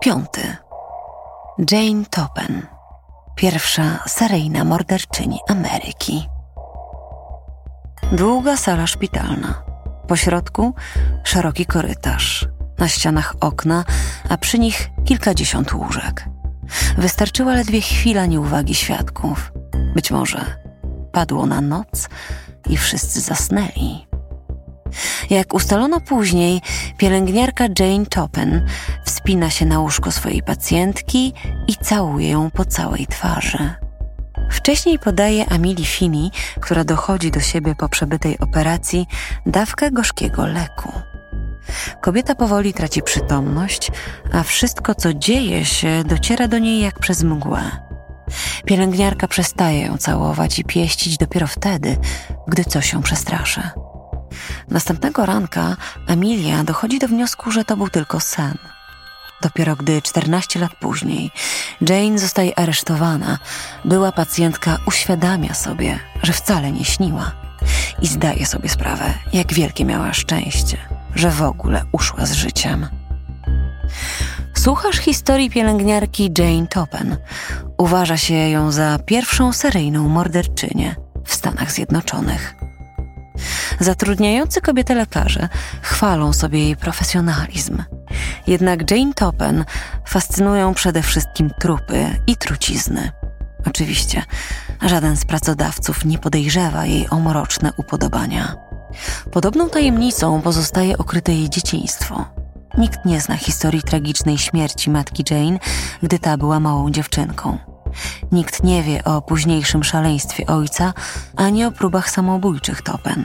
Piąty. Jane Topen, pierwsza seryjna morderczyni Ameryki. Długa sala szpitalna. Po środku szeroki korytarz. Na ścianach okna, a przy nich kilkadziesiąt łóżek. Wystarczyła ledwie chwila nieuwagi świadków. Być może padło na noc i wszyscy zasnęli. Jak ustalono później, pielęgniarka Jane Topen wspina się na łóżko swojej pacjentki i całuje ją po całej twarzy. Wcześniej podaje Amili Fini, która dochodzi do siebie po przebytej operacji, dawkę gorzkiego leku. Kobieta powoli traci przytomność, a wszystko, co dzieje się, dociera do niej jak przez mgłę. Pielęgniarka przestaje ją całować i pieścić dopiero wtedy, gdy coś ją przestraszy. Następnego ranka Emilia dochodzi do wniosku, że to był tylko sen. Dopiero gdy 14 lat później Jane zostaje aresztowana, była pacjentka uświadamia sobie, że wcale nie śniła i zdaje sobie sprawę, jak wielkie miała szczęście, że w ogóle uszła z życiem. Słuchasz historii pielęgniarki Jane Topen. Uważa się ją za pierwszą seryjną morderczynię w Stanach Zjednoczonych. Zatrudniający kobietę lekarze chwalą sobie jej profesjonalizm. Jednak Jane Topen fascynują przede wszystkim trupy i trucizny. Oczywiście, żaden z pracodawców nie podejrzewa jej o mroczne upodobania. Podobną tajemnicą pozostaje okryte jej dzieciństwo. Nikt nie zna historii tragicznej śmierci matki Jane, gdy ta była małą dziewczynką. Nikt nie wie o późniejszym szaleństwie ojca, ani o próbach samobójczych Topen.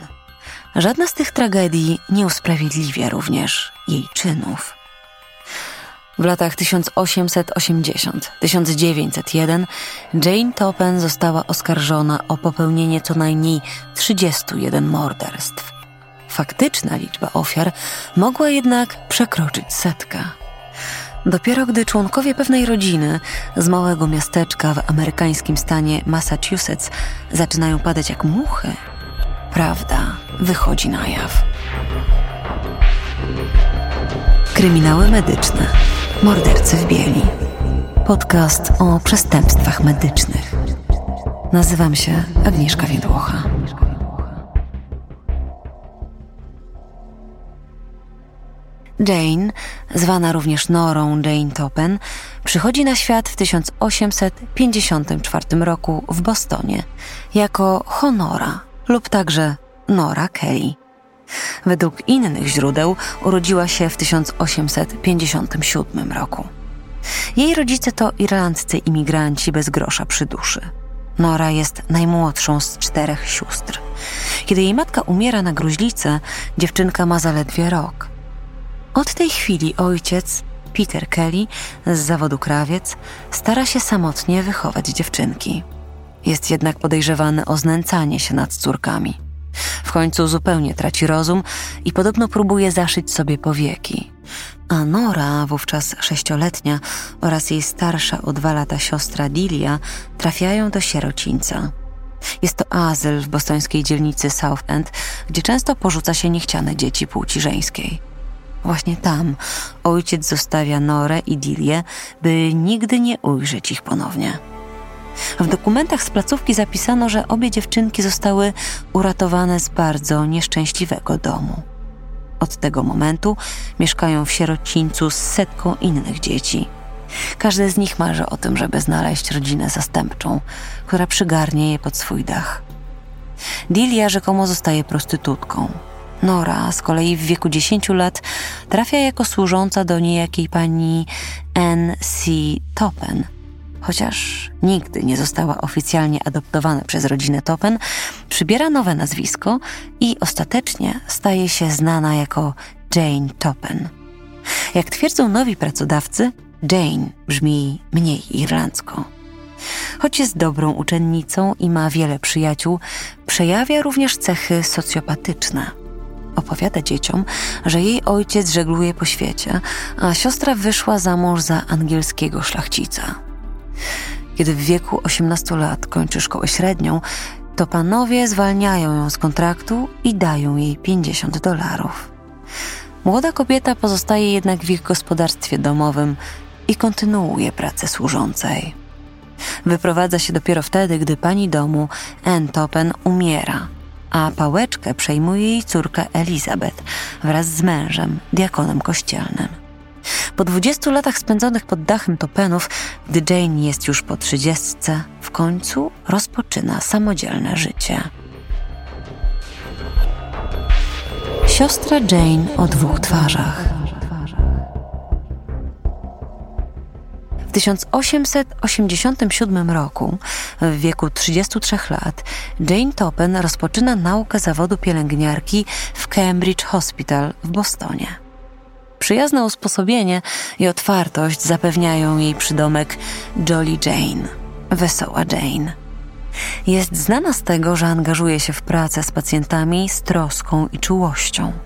Żadna z tych tragedii nie usprawiedliwia również jej czynów. W latach 1880-1901 Jane Topen została oskarżona o popełnienie co najmniej 31 morderstw. Faktyczna liczba ofiar mogła jednak przekroczyć setkę. Dopiero gdy członkowie pewnej rodziny z małego miasteczka w amerykańskim stanie Massachusetts zaczynają padać jak muchy, prawda wychodzi na jaw. Kryminały medyczne. Mordercy w bieli. Podcast o przestępstwach medycznych. Nazywam się Agnieszka Wiedłocha. Jane, zwana również Norą Jane Topen, przychodzi na świat w 1854 roku w Bostonie jako Honora lub także Nora Kelly. Według innych źródeł urodziła się w 1857 roku. Jej rodzice to irlandzcy imigranci bez grosza przy duszy. Nora jest najmłodszą z czterech sióstr. Kiedy jej matka umiera na gruźlicę, dziewczynka ma zaledwie rok. Od tej chwili ojciec, Peter Kelly, z zawodu krawiec, stara się samotnie wychować dziewczynki. Jest jednak podejrzewany o znęcanie się nad córkami. W końcu zupełnie traci rozum i podobno próbuje zaszyć sobie powieki. A Nora, wówczas sześcioletnia, oraz jej starsza o dwa lata siostra Dilia trafiają do sierocińca. Jest to azyl w bostońskiej dzielnicy South End, gdzie często porzuca się niechciane dzieci płci żeńskiej. Właśnie tam ojciec zostawia Norę i Dilię, by nigdy nie ujrzeć ich ponownie. W dokumentach z placówki zapisano, że obie dziewczynki zostały uratowane z bardzo nieszczęśliwego domu. Od tego momentu mieszkają w sierocińcu z setką innych dzieci. Każde z nich marzy o tym, żeby znaleźć rodzinę zastępczą, która przygarnie je pod swój dach. Dilia rzekomo zostaje prostytutką. Nora z kolei w wieku 10 lat trafia jako służąca do niejakiej pani N.C. Topen – chociaż nigdy nie została oficjalnie adoptowana przez rodzinę Topen, przybiera nowe nazwisko i ostatecznie staje się znana jako Jane Topen. Jak twierdzą nowi pracodawcy, Jane brzmi mniej irlandzko. Choć jest dobrą uczennicą i ma wiele przyjaciół, przejawia również cechy socjopatyczne. Opowiada dzieciom, że jej ojciec żegluje po świecie, a siostra wyszła za mąż za angielskiego szlachcica. Kiedy w wieku 18 lat kończy szkołę średnią, to panowie zwalniają ją z kontraktu i dają jej 50 dolarów. Młoda kobieta pozostaje jednak w ich gospodarstwie domowym i kontynuuje pracę służącej. Wyprowadza się dopiero wtedy, gdy pani domu, Ann Topen, umiera, a pałeczkę przejmuje jej córka Elizabeth wraz z mężem, diakonem kościelnym. Po 20 latach spędzonych pod dachem Topenów, gdy Jane jest już po trzydziestce, w końcu rozpoczyna samodzielne życie. Siostra Jane o dwóch twarzach. 1887 roku, w wieku 33 lat, Jane Topen rozpoczyna naukę zawodu pielęgniarki w Cambridge Hospital w Bostonie. Przyjazne usposobienie i otwartość zapewniają jej przydomek Jolly Jane, wesoła Jane. Jest znana z tego, że angażuje się w pracę z pacjentami z troską i czułością.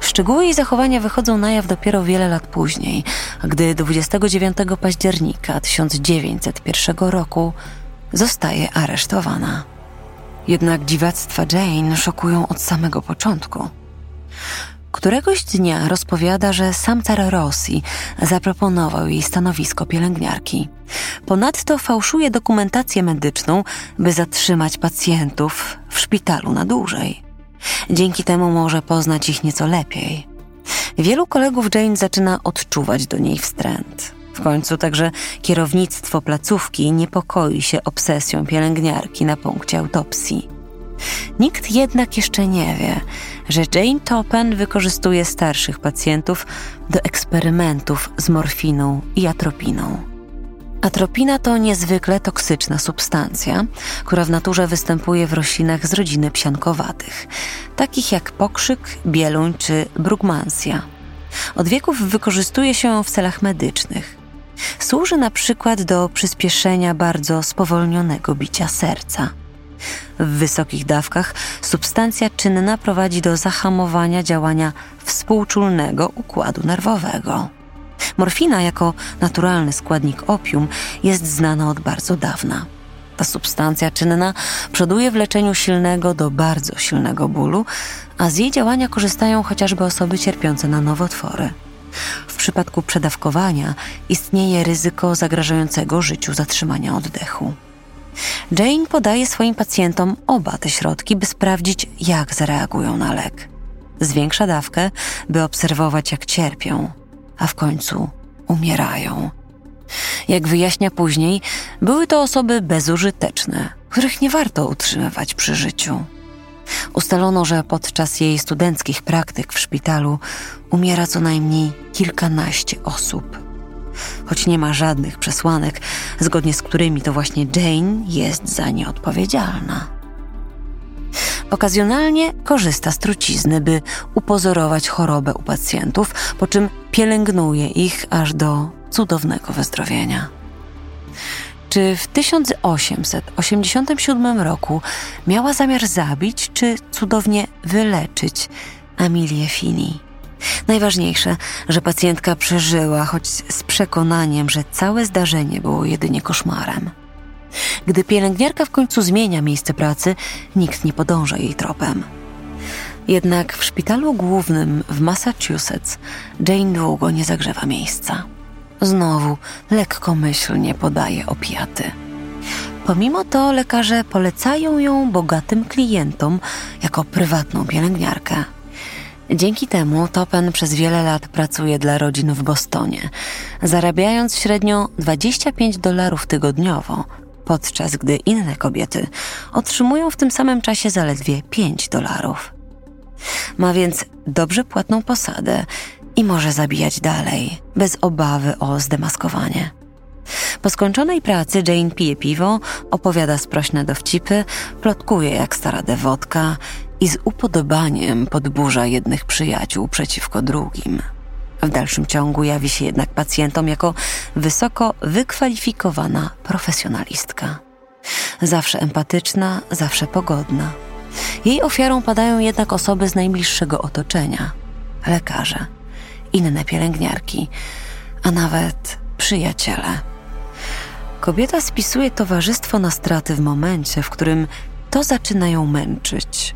Szczegóły jej zachowania wychodzą na jaw dopiero wiele lat później, gdy 29 października 1901 roku zostaje aresztowana. Jednak dziwactwa Jane szokują od samego początku. Któregoś dnia rozpowiada, że sam car Rossi zaproponował jej stanowisko pielęgniarki. Ponadto fałszuje dokumentację medyczną, by zatrzymać pacjentów w szpitalu na dłużej. Dzięki temu może poznać ich nieco lepiej. Wielu kolegów Jane zaczyna odczuwać do niej wstręt. W końcu także kierownictwo placówki niepokoi się obsesją pielęgniarki na punkcie autopsji. Nikt jednak jeszcze nie wie, że Jane Topen wykorzystuje starszych pacjentów do eksperymentów z morfiną i atropiną. Atropina to niezwykle toksyczna substancja, która w naturze występuje w roślinach z rodziny psiankowatych, takich jak pokrzyk, bieluń czy brugmansja. Od wieków wykorzystuje się ją w celach medycznych. Służy na przykład do przyspieszenia bardzo spowolnionego bicia serca. W wysokich dawkach substancja czynna prowadzi do zahamowania działania współczulnego układu nerwowego. Morfina jako naturalny składnik opium jest znana od bardzo dawna. Ta substancja czynna przoduje w leczeniu silnego do bardzo silnego bólu, a z jej działania korzystają chociażby osoby cierpiące na nowotwory. W przypadku przedawkowania istnieje ryzyko zagrażającego życiu zatrzymania oddechu. Jane podaje swoim pacjentom oba te środki, by sprawdzić, jak zareagują na lek. Zwiększa dawkę, by obserwować, jak cierpią, a w końcu umierają. Jak wyjaśnia później, były to osoby bezużyteczne, których nie warto utrzymywać przy życiu. Ustalono, że podczas jej studenckich praktyk w szpitalu umiera co najmniej kilkanaście osób. Choć nie ma żadnych przesłanek, zgodnie z którymi to właśnie Jane jest za nie odpowiedzialna. Okazjonalnie korzysta z trucizny, by upozorować chorobę u pacjentów, po czym pielęgnuje ich aż do cudownego wyzdrowienia. Czy w 1887 roku miała zamiar zabić, czy cudownie wyleczyć Amilię Fini? Najważniejsze, że pacjentka przeżyła, choć z przekonaniem, że całe zdarzenie było jedynie koszmarem. Gdy pielęgniarka w końcu zmienia miejsce pracy, nikt nie podąża jej tropem. Jednak w szpitalu głównym w Massachusetts Jane długo nie zagrzewa miejsca. Znowu lekkomyślnie podaje opiaty. Pomimo to lekarze polecają ją bogatym klientom jako prywatną pielęgniarkę. Dzięki temu Topen przez wiele lat pracuje dla rodzin w Bostonie, zarabiając średnio 25 dolarów tygodniowo, podczas gdy inne kobiety otrzymują w tym samym czasie zaledwie 5 dolarów. Ma więc dobrze płatną posadę i może zabijać dalej, bez obawy o zdemaskowanie. Po skończonej pracy Jane pije piwo, opowiada sprośne dowcipy, plotkuje jak stara dewotka i z upodobaniem podburza jednych przyjaciół przeciwko drugim. W dalszym ciągu jawi się jednak pacjentom jako wysoko wykwalifikowana profesjonalistka. Zawsze empatyczna, zawsze pogodna. Jej ofiarą padają jednak osoby z najbliższego otoczenia lekarze, inne pielęgniarki, a nawet przyjaciele. Kobieta spisuje towarzystwo na straty w momencie, w którym to zaczyna ją męczyć,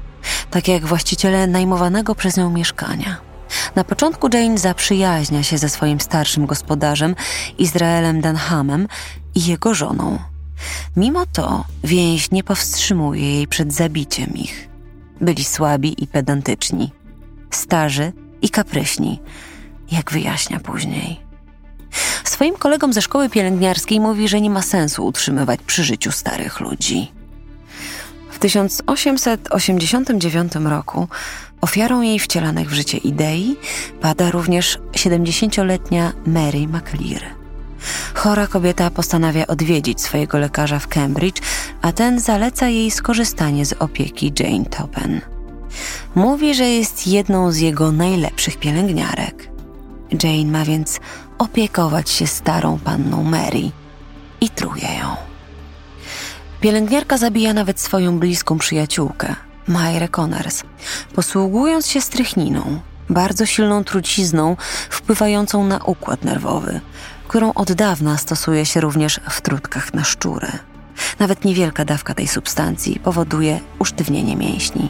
tak jak właściciele najmowanego przez nią mieszkania. Na początku Jane zaprzyjaźnia się ze swoim starszym gospodarzem, Izraelem Denhamem i jego żoną. Mimo to więź nie powstrzymuje jej przed zabiciem ich. Byli słabi i pedantyczni, starzy i kapryśni, jak wyjaśnia później. Swoim kolegom ze szkoły pielęgniarskiej mówi, że nie ma sensu utrzymywać przy życiu starych ludzi. W 1889 roku ofiarą jej wcielanych w życie idei pada również 70-letnia Mary McLear. Chora kobieta postanawia odwiedzić swojego lekarza w Cambridge, a ten zaleca jej skorzystanie z opieki Jane Toppen. Mówi, że jest jedną z jego najlepszych pielęgniarek. Jane ma więc opiekować się starą panną Mary i truje ją. Pielęgniarka zabija nawet swoją bliską przyjaciółkę, Majrę Connors, posługując się strychniną, bardzo silną trucizną wpływającą na układ nerwowy, którą od dawna stosuje się również w trutkach na szczury. Nawet niewielka dawka tej substancji powoduje usztywnienie mięśni.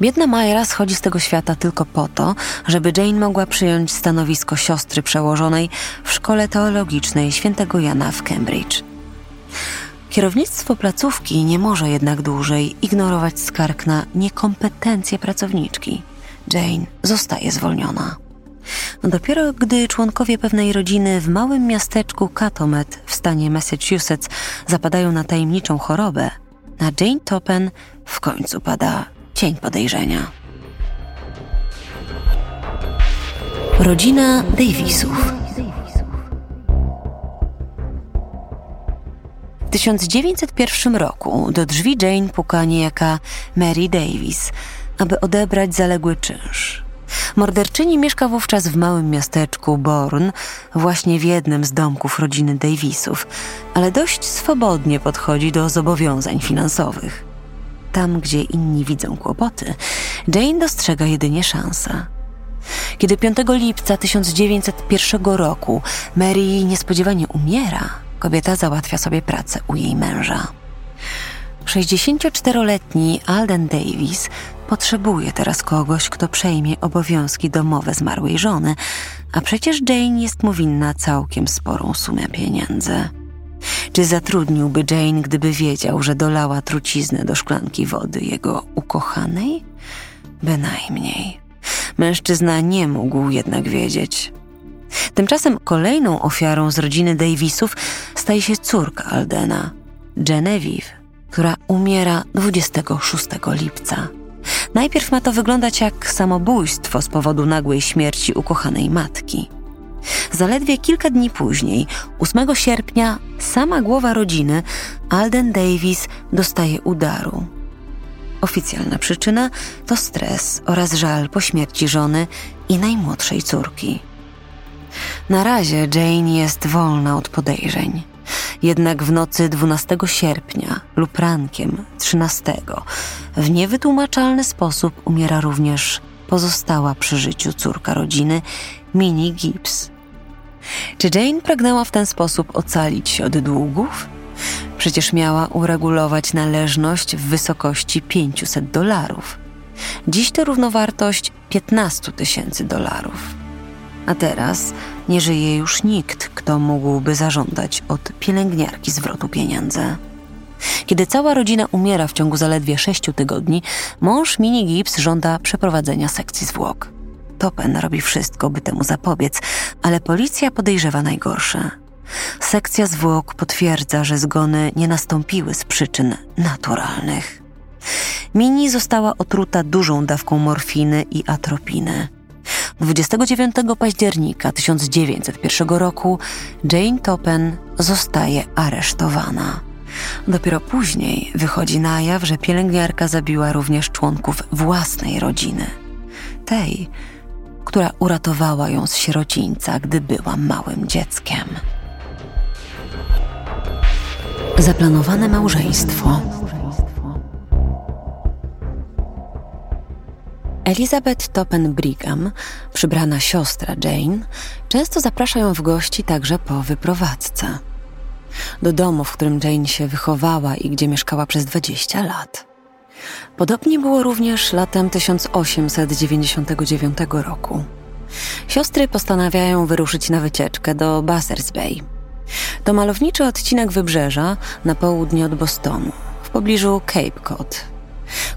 Biedna Majra schodzi z tego świata tylko po to, żeby Jane mogła przyjąć stanowisko siostry przełożonej w szkole teologicznej świętego Jana w Cambridge. Kierownictwo placówki nie może jednak dłużej ignorować skarg na niekompetencje pracowniczki. Jane zostaje zwolniona. Dopiero gdy członkowie pewnej rodziny w małym miasteczku Catomet w stanie Massachusetts zapadają na tajemniczą chorobę, na Jane Toppen w końcu pada cień podejrzenia. Rodzina Davisów. W 1901 roku do drzwi Jane puka niejaka Mary Davis, aby odebrać zaległy czynsz. Morderczyni mieszka wówczas w małym miasteczku Bourne, właśnie w jednym z domków rodziny Davisów, ale dość swobodnie podchodzi do zobowiązań finansowych. Tam, gdzie inni widzą kłopoty, Jane dostrzega jedynie szansę. Kiedy 5 lipca 1901 roku Mary niespodziewanie umiera, kobieta załatwia sobie pracę u jej męża. 64-letni Alden Davis potrzebuje teraz kogoś, kto przejmie obowiązki domowe zmarłej żony, a przecież Jane jest mu winna całkiem sporą sumę pieniędzy. Czy zatrudniłby Jane, gdyby wiedział, że dolała truciznę do szklanki wody jego ukochanej? Bynajmniej. Mężczyzna nie mógł jednak wiedzieć. Tymczasem kolejną ofiarą z rodziny Davisów staje się córka Aldena, Genevieve, która umiera 26 lipca. Najpierw ma to wyglądać jak samobójstwo z powodu nagłej śmierci ukochanej matki. Zaledwie kilka dni później, 8 sierpnia, sama głowa rodziny, Alden Davis, dostaje udaru. Oficjalna przyczyna to stres oraz żal po śmierci żony i najmłodszej córki. Na razie Jane jest wolna od podejrzeń. Jednak w nocy 12 sierpnia lub rankiem 13 w niewytłumaczalny sposób umiera również pozostała przy życiu córka rodziny, Minnie Gibbs. Czy Jane pragnęła w ten sposób ocalić się od długów? Przecież miała uregulować należność w wysokości 500 dolarów. Dziś to równowartość 15 tysięcy dolarów. A teraz nie żyje już nikt, kto mógłby zażądać od pielęgniarki zwrotu pieniędzy. Kiedy cała rodzina umiera w ciągu zaledwie sześciu tygodni, mąż Mini Gibbs żąda przeprowadzenia sekcji zwłok. Topen robi wszystko, by temu zapobiec, ale policja podejrzewa najgorsze. Sekcja zwłok potwierdza, że zgony nie nastąpiły z przyczyn naturalnych. Mini została otruta dużą dawką morfiny i atropiny. 29 października 1901 roku Jane Toppen zostaje aresztowana. Dopiero później wychodzi na jaw, że pielęgniarka zabiła również członków własnej rodziny. Tej, która uratowała ją z sierocińca, gdy była małym dzieckiem. Zaplanowane małżeństwo. Elizabeth Toppen Brigham, przybrana siostra Jane, często zaprasza ją w gości także po wyprowadzce. Do domu, w którym Jane się wychowała i gdzie mieszkała przez 20 lat. Podobnie było również latem 1899 roku. Siostry postanawiają wyruszyć na wycieczkę do Bassers Bay. To malowniczy odcinek wybrzeża na południe od Bostonu, w pobliżu Cape Cod.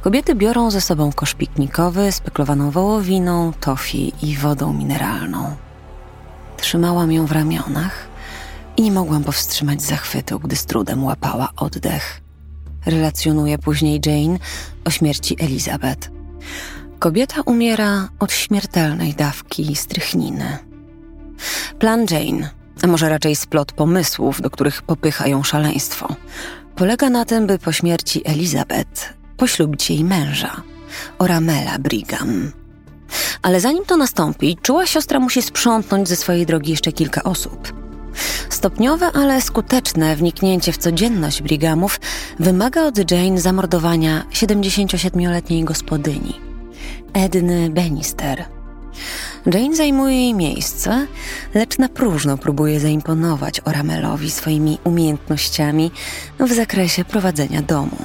Kobiety biorą ze sobą kosz piknikowy, speklowaną wołowiną, tofi i wodą mineralną. Trzymałam ją w ramionach i nie mogłam powstrzymać zachwytu, gdy z trudem łapała oddech. Relacjonuje później Jane o śmierci Elizabeth. Kobieta umiera od śmiertelnej dawki strychniny. Plan Jane, a może raczej splot pomysłów, do których popycha ją szaleństwo, polega na tym, by po śmierci Elizabeth poślubić jej męża, Oramela Brigham. Ale zanim to nastąpi, czuła siostra musi sprzątnąć ze swojej drogi jeszcze kilka osób. Stopniowe, ale skuteczne wniknięcie w codzienność Brighamów wymaga od Jane zamordowania 77-letniej gospodyni, Edny Bannister. Jane zajmuje jej miejsce, lecz na próżno próbuje zaimponować Oramelowi swoimi umiejętnościami w zakresie prowadzenia domu.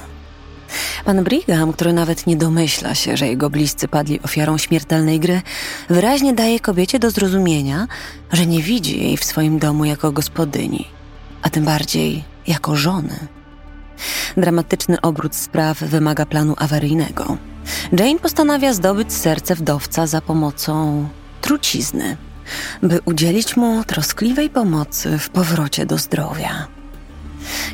Pan Brigham, który nawet nie domyśla się, że jego bliscy padli ofiarą śmiertelnej gry, wyraźnie daje kobiecie do zrozumienia, że nie widzi jej w swoim domu jako gospodyni, a tym bardziej jako żony. Dramatyczny obrót spraw wymaga planu awaryjnego. Jane postanawia zdobyć serce wdowca za pomocą trucizny, by udzielić mu troskliwej pomocy w powrocie do zdrowia.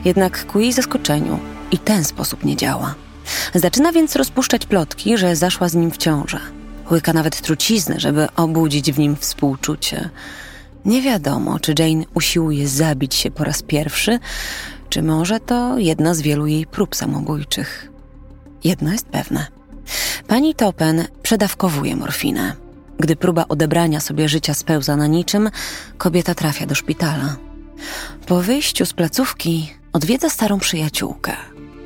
Jednak ku jej zaskoczeniu i ten sposób nie działa. Zaczyna więc rozpuszczać plotki, że zaszła z nim w ciążę. Łyka nawet truciznę, żeby obudzić w nim współczucie. Nie wiadomo, czy Jane usiłuje zabić się po raz pierwszy, czy może to jedna z wielu jej prób samobójczych. Jedno jest pewne. Pani Topen przedawkowuje morfinę. Gdy próba odebrania sobie życia spełza na niczym, kobieta trafia do szpitala. Po wyjściu z placówki odwiedza starą przyjaciółkę,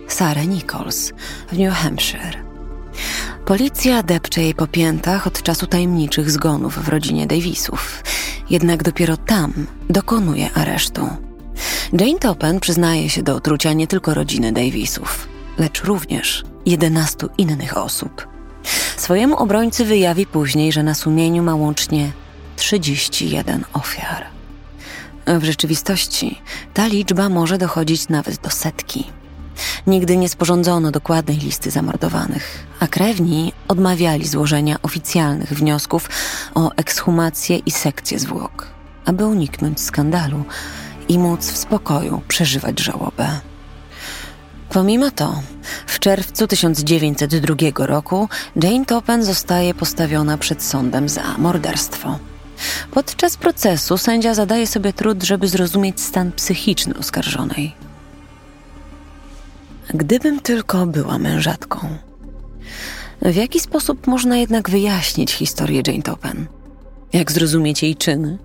Sarah Nichols w New Hampshire. Policja depcze jej po piętach od czasu tajemniczych zgonów w rodzinie Davisów, jednak dopiero tam dokonuje aresztu. Jane Topen przyznaje się do otrucia nie tylko rodziny Davisów, lecz również 11 innych osób. Swojemu obrońcy wyjawi później, że na sumieniu ma łącznie 31 ofiar. W rzeczywistości ta liczba może dochodzić nawet do setki. Nigdy nie sporządzono dokładnej listy zamordowanych, a krewni odmawiali złożenia oficjalnych wniosków o ekshumację i sekcję zwłok, aby uniknąć skandalu i móc w spokoju przeżywać żałobę. Pomimo to, w czerwcu 1902 roku Jane Topen zostaje postawiona przed sądem za morderstwo. Podczas procesu sędzia zadaje sobie trud, żeby zrozumieć stan psychiczny oskarżonej. Gdybym tylko była mężatką. W jaki sposób można jednak wyjaśnić historię Jane Topen? Jak zrozumieć jej czyny?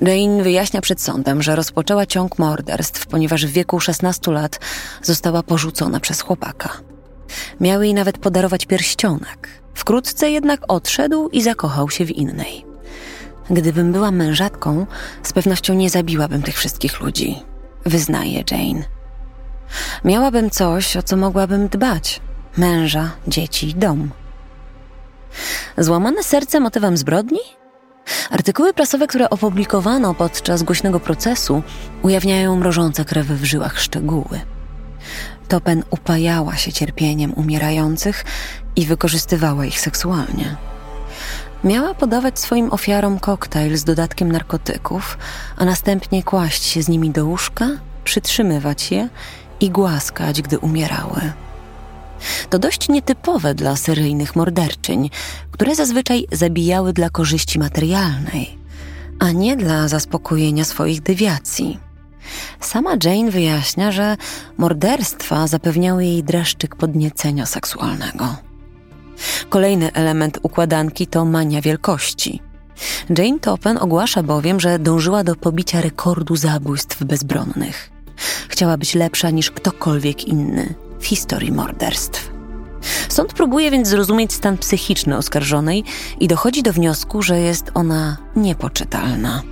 Jane wyjaśnia przed sądem, że rozpoczęła ciąg morderstw, ponieważ w wieku 16 lat została porzucona przez chłopaka. Miał jej nawet podarować pierścionek. Wkrótce jednak odszedł i zakochał się w innej. Gdybym była mężatką, z pewnością nie zabiłabym tych wszystkich ludzi, wyznaje Jane. Miałabym coś, o co mogłabym dbać: męża, dzieci, dom. Złamane serce motywem zbrodni? Artykuły prasowe, które opublikowano podczas głośnego procesu, ujawniają mrożące krew w żyłach szczegóły. Topen upajała się cierpieniem umierających i wykorzystywała ich seksualnie. Miała podawać swoim ofiarom koktajl z dodatkiem narkotyków, a następnie kłaść się z nimi do łóżka, przytrzymywać je i głaskać, gdy umierały. To dość nietypowe dla seryjnych morderczyń, które zazwyczaj zabijały dla korzyści materialnej, a nie dla zaspokojenia swoich dewiacji. Sama Jane wyjaśnia, że morderstwa zapewniały jej dreszczyk podniecenia seksualnego. Kolejny element układanki to mania wielkości. Jane Topen ogłasza bowiem, że dążyła do pobicia rekordu zabójstw bezbronnych. Chciała być lepsza niż ktokolwiek inny w historii morderstw. Sąd próbuje więc zrozumieć stan psychiczny oskarżonej i dochodzi do wniosku, że jest ona niepoczytalna.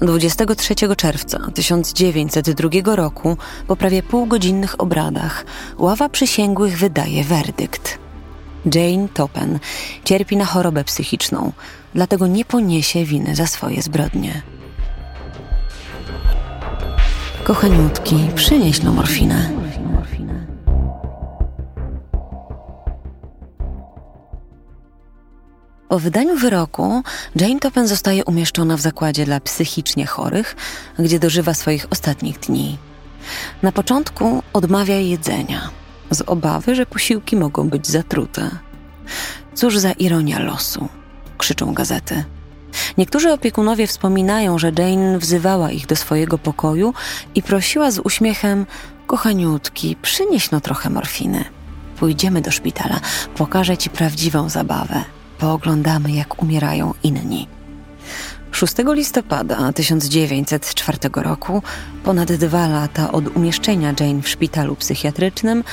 23 czerwca 1902 roku, po prawie półgodzinnych obradach, ława przysięgłych wydaje werdykt. Jane Topen cierpi na chorobę psychiczną, dlatego nie poniesie winy za swoje zbrodnie. Kochaniutki, przynieś no morfinę. Po wydaniu wyroku Jane Topen zostaje umieszczona w zakładzie dla psychicznie chorych, gdzie dożywa swoich ostatnich dni. Na początku odmawia jedzenia, z obawy, że posiłki mogą być zatrute. Cóż za ironia losu, krzyczą gazety. Niektórzy opiekunowie wspominają, że Jane wzywała ich do swojego pokoju i prosiła z uśmiechem: Kochaniutki, przynieś no trochę morfiny. Pójdziemy do szpitala, pokażę ci prawdziwą zabawę. Pooglądamy, jak umierają inni. 6 listopada 1904 roku, ponad dwa lata od umieszczenia Jane w szpitalu psychiatrycznym,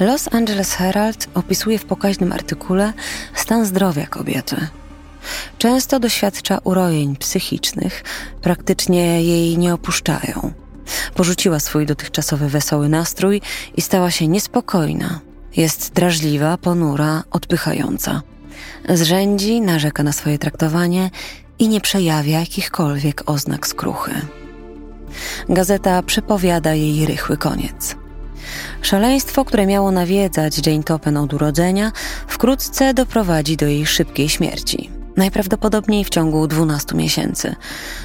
Los Angeles Herald opisuje w pokaźnym artykule stan zdrowia kobiety. Często doświadcza urojeń psychicznych, praktycznie jej nie opuszczają. Porzuciła swój dotychczasowy wesoły nastrój i stała się niespokojna. Jest drażliwa, ponura, odpychająca. Zrzędzi, narzeka na swoje traktowanie i nie przejawia jakichkolwiek oznak skruchy. Gazeta przepowiada jej rychły koniec. Szaleństwo, które miało nawiedzać Jane Topen od urodzenia, wkrótce doprowadzi do jej szybkiej śmierci. Najprawdopodobniej w ciągu 12 miesięcy.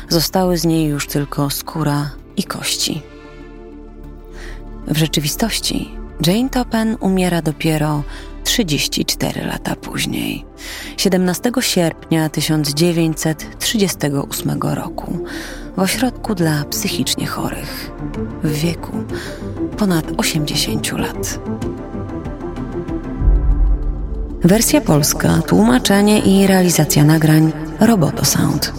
Zostały z niej już tylko skóra i kości. W rzeczywistości Jane Topen umiera dopiero 34 lata później, 17 sierpnia 1938 roku, w ośrodku dla psychicznie chorych, w wieku ponad 80 lat. Wersja polska, tłumaczenie i realizacja nagrań Roboto Sound.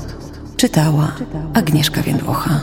Czytała Agnieszka Więdłocha.